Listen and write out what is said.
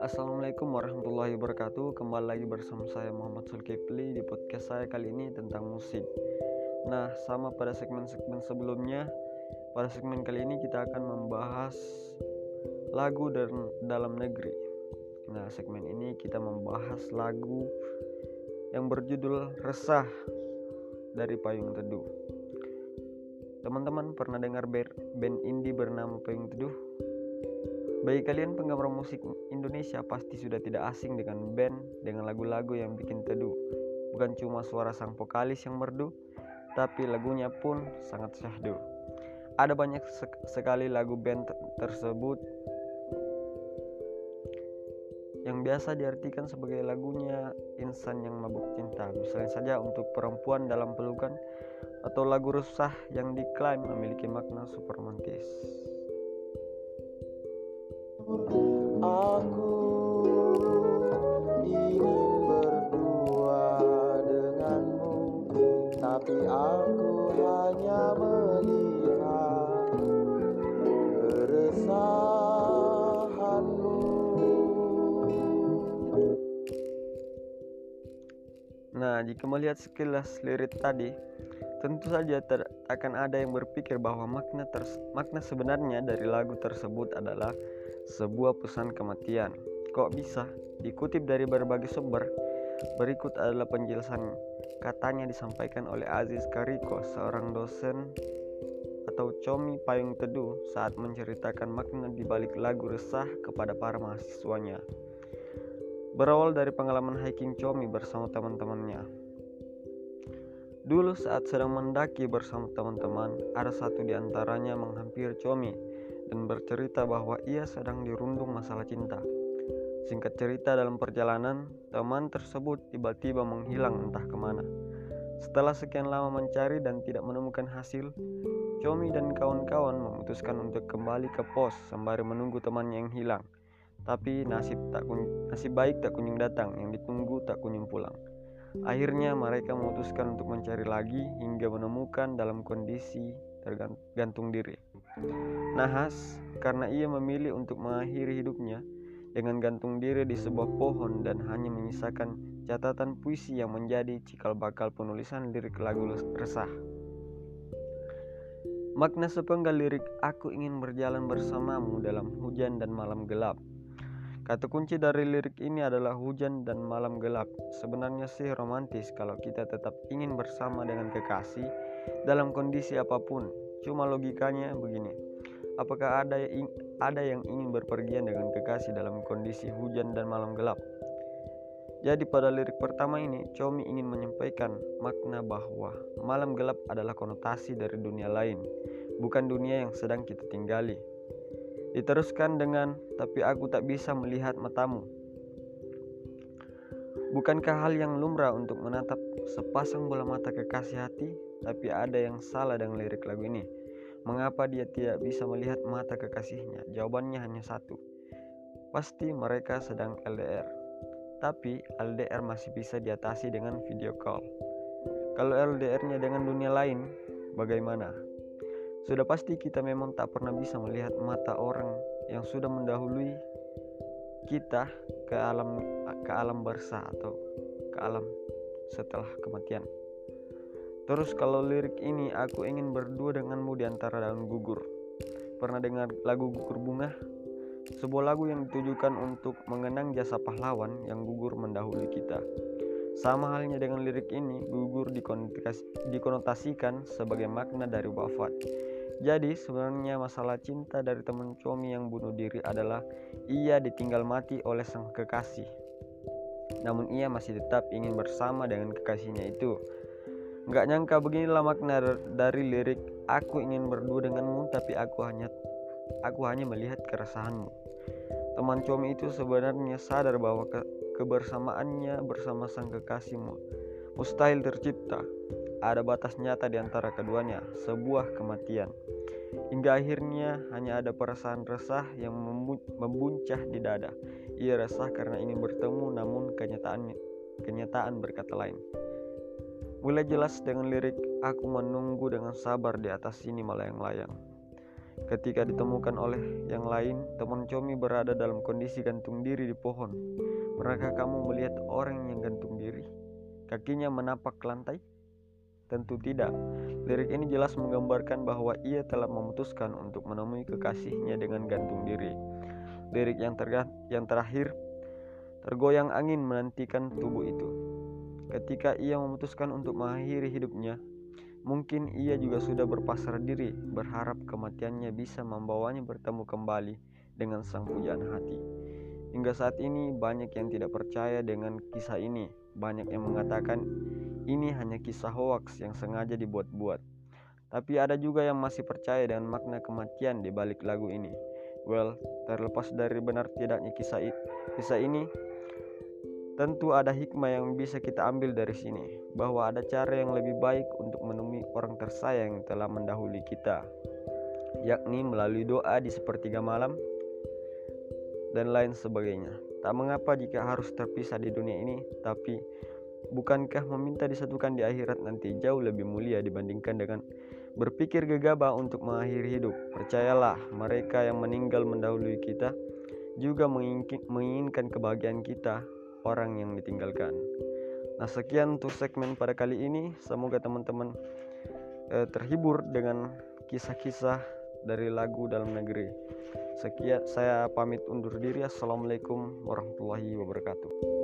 Assalamualaikum warahmatullahi wabarakatuh. Kembali lagi bersama saya Muhammad Sulkifli Di podcast saya kali ini tentang musik. Nah sama pada segmen-segmen sebelumnya Pada segmen kali ini kita akan membahas Lagu dari dalam negeri. Nah segmen ini kita membahas lagu Yang berjudul Resah Dari Payung Teduh Teman-teman pernah dengar band indie bernama Payung Teduh? Bagi kalian penggemar musik Indonesia pasti sudah tidak asing dengan band dengan lagu-lagu yang bikin teduh. Bukan cuma suara sang vokalis yang merdu, tapi lagunya pun sangat syahdu. Ada banyak sek sekali lagu band tersebut yang biasa diartikan sebagai lagunya insan yang mabuk cinta. Misalnya saja untuk perempuan dalam pelukan atau lagu resah yang diklaim memiliki makna super romantis. Aku ingin berdua denganmu, tapi aku hanya melihat keresahanmu. Nah, jika melihat sekilas lirik tadi, tentu saja tak akan ada yang berpikir bahwa makna makna sebenarnya dari lagu tersebut adalah sebuah pesan kematian. Kok bisa? Dikutip dari berbagai sumber, berikut adalah penjelasan katanya disampaikan oleh Aziz Kariko, seorang dosen atau comi payung teduh saat menceritakan makna di balik lagu resah kepada para mahasiswanya. Berawal dari pengalaman hiking comi bersama teman-temannya. Dulu saat sedang mendaki bersama teman-teman, ada satu di antaranya menghampiri comi dan bercerita bahwa ia sedang dirundung masalah cinta. Singkat cerita dalam perjalanan, teman tersebut tiba-tiba menghilang entah ke mana. Setelah sekian lama mencari dan tidak menemukan hasil, Comi dan kawan-kawan memutuskan untuk kembali ke pos sembari menunggu temannya yang hilang. Tapi nasib tak nasib baik tak kunjung datang, yang ditunggu tak kunjung pulang. Akhirnya mereka memutuskan untuk mencari lagi hingga menemukan dalam kondisi tergantung diri. Nahas karena ia memilih untuk mengakhiri hidupnya dengan gantung diri di sebuah pohon dan hanya menyisakan catatan puisi yang menjadi cikal bakal penulisan lirik lagu resah. Makna sepenggal lirik aku ingin berjalan bersamamu dalam hujan dan malam gelap. Kata kunci dari lirik ini adalah hujan dan malam gelap. Sebenarnya sih romantis kalau kita tetap ingin bersama dengan kekasih dalam kondisi apa pun. Cuma logikanya begini. Apakah ada yang, ada yang ingin berpergian dengan kekasih dalam kondisi hujan dan malam gelap? Jadi pada lirik pertama ini, Chomi ingin menyampaikan makna bahwa malam gelap adalah konotasi dari dunia lain, bukan dunia yang sedang kita tinggali. Diteruskan dengan, tapi aku tak bisa melihat matamu. Bukankah hal yang lumrah untuk menatap sepasang bola mata kekasih hati tapi ada yang salah dengan lirik lagu ini. Mengapa dia tidak bisa melihat mata kekasihnya? Jawabannya hanya satu. Pasti mereka sedang LDR. Tapi LDR masih bisa diatasi dengan video call. Kalau LDR-nya dengan dunia lain, bagaimana? Sudah pasti kita memang tak pernah bisa melihat mata orang yang sudah mendahului kita ke alam ke alam bersah atau ke alam setelah kematian. Terus kalau lirik ini aku ingin berdua denganmu di antara daun gugur. Pernah dengar lagu Gugur Bunga? Sebuah lagu yang ditujukan untuk mengenang jasa pahlawan yang gugur mendahului kita. Sama halnya dengan lirik ini, gugur dikonotasikan sebagai makna dari wafat. Jadi sebenarnya masalah cinta dari teman Comi yang bunuh diri adalah ia ditinggal mati oleh sang kekasih. Namun ia masih tetap ingin bersama dengan kekasihnya itu. Gak nyangka beginilah makna dari lirik Aku ingin berdua denganmu tapi aku hanya aku hanya melihat keresahanmu Teman Comi itu sebenarnya sadar bahwa ke, kebersamaannya bersama sang kekasihmu Mustahil tercipta Ada batas nyata di antara keduanya Sebuah kematian Hingga akhirnya hanya ada perasaan resah yang membuncah di dada Ia resah karena ingin bertemu namun kenyataan kenyataan berkata lain Mulai jelas dengan lirik Aku menunggu dengan sabar di atas sini melayang-layang Ketika ditemukan oleh yang lain, teman Comi berada dalam kondisi gantung diri di pohon. Mereka kamu melihat orang yang gantung diri? Kakinya menapak lantai? Tentu tidak. Lirik ini jelas menggambarkan bahwa ia telah memutuskan untuk menemui kekasihnya dengan gantung diri. Lirik yang, yang terakhir, tergoyang angin menantikan tubuh itu. Ketika ia memutuskan untuk mengakhiri hidupnya, Mungkin ia juga sudah berpasrah diri, berharap kematiannya bisa membawanya bertemu kembali dengan sang pujaan hati. Hingga saat ini, banyak yang tidak percaya dengan kisah ini. Banyak yang mengatakan ini hanya kisah hoaks yang sengaja dibuat-buat. Tapi ada juga yang masih percaya dengan makna kematian di balik lagu ini. Well, terlepas dari benar tidaknya kisah, kisah ini, Tentu ada hikmah yang bisa kita ambil dari sini, bahwa ada cara yang lebih baik untuk menemui orang tersayang yang telah mendahului kita, yakni melalui doa di sepertiga malam dan lain sebagainya. Tak mengapa jika harus terpisah di dunia ini, tapi bukankah meminta disatukan di akhirat nanti jauh lebih mulia dibandingkan dengan berpikir gegabah untuk mengakhiri hidup? Percayalah, mereka yang meninggal mendahului kita juga menginginkan kebahagiaan kita orang yang ditinggalkan. Nah, sekian untuk segmen pada kali ini. Semoga teman-teman eh, terhibur dengan kisah-kisah dari lagu dalam negeri. Sekian, saya pamit undur diri. Assalamualaikum warahmatullahi wabarakatuh.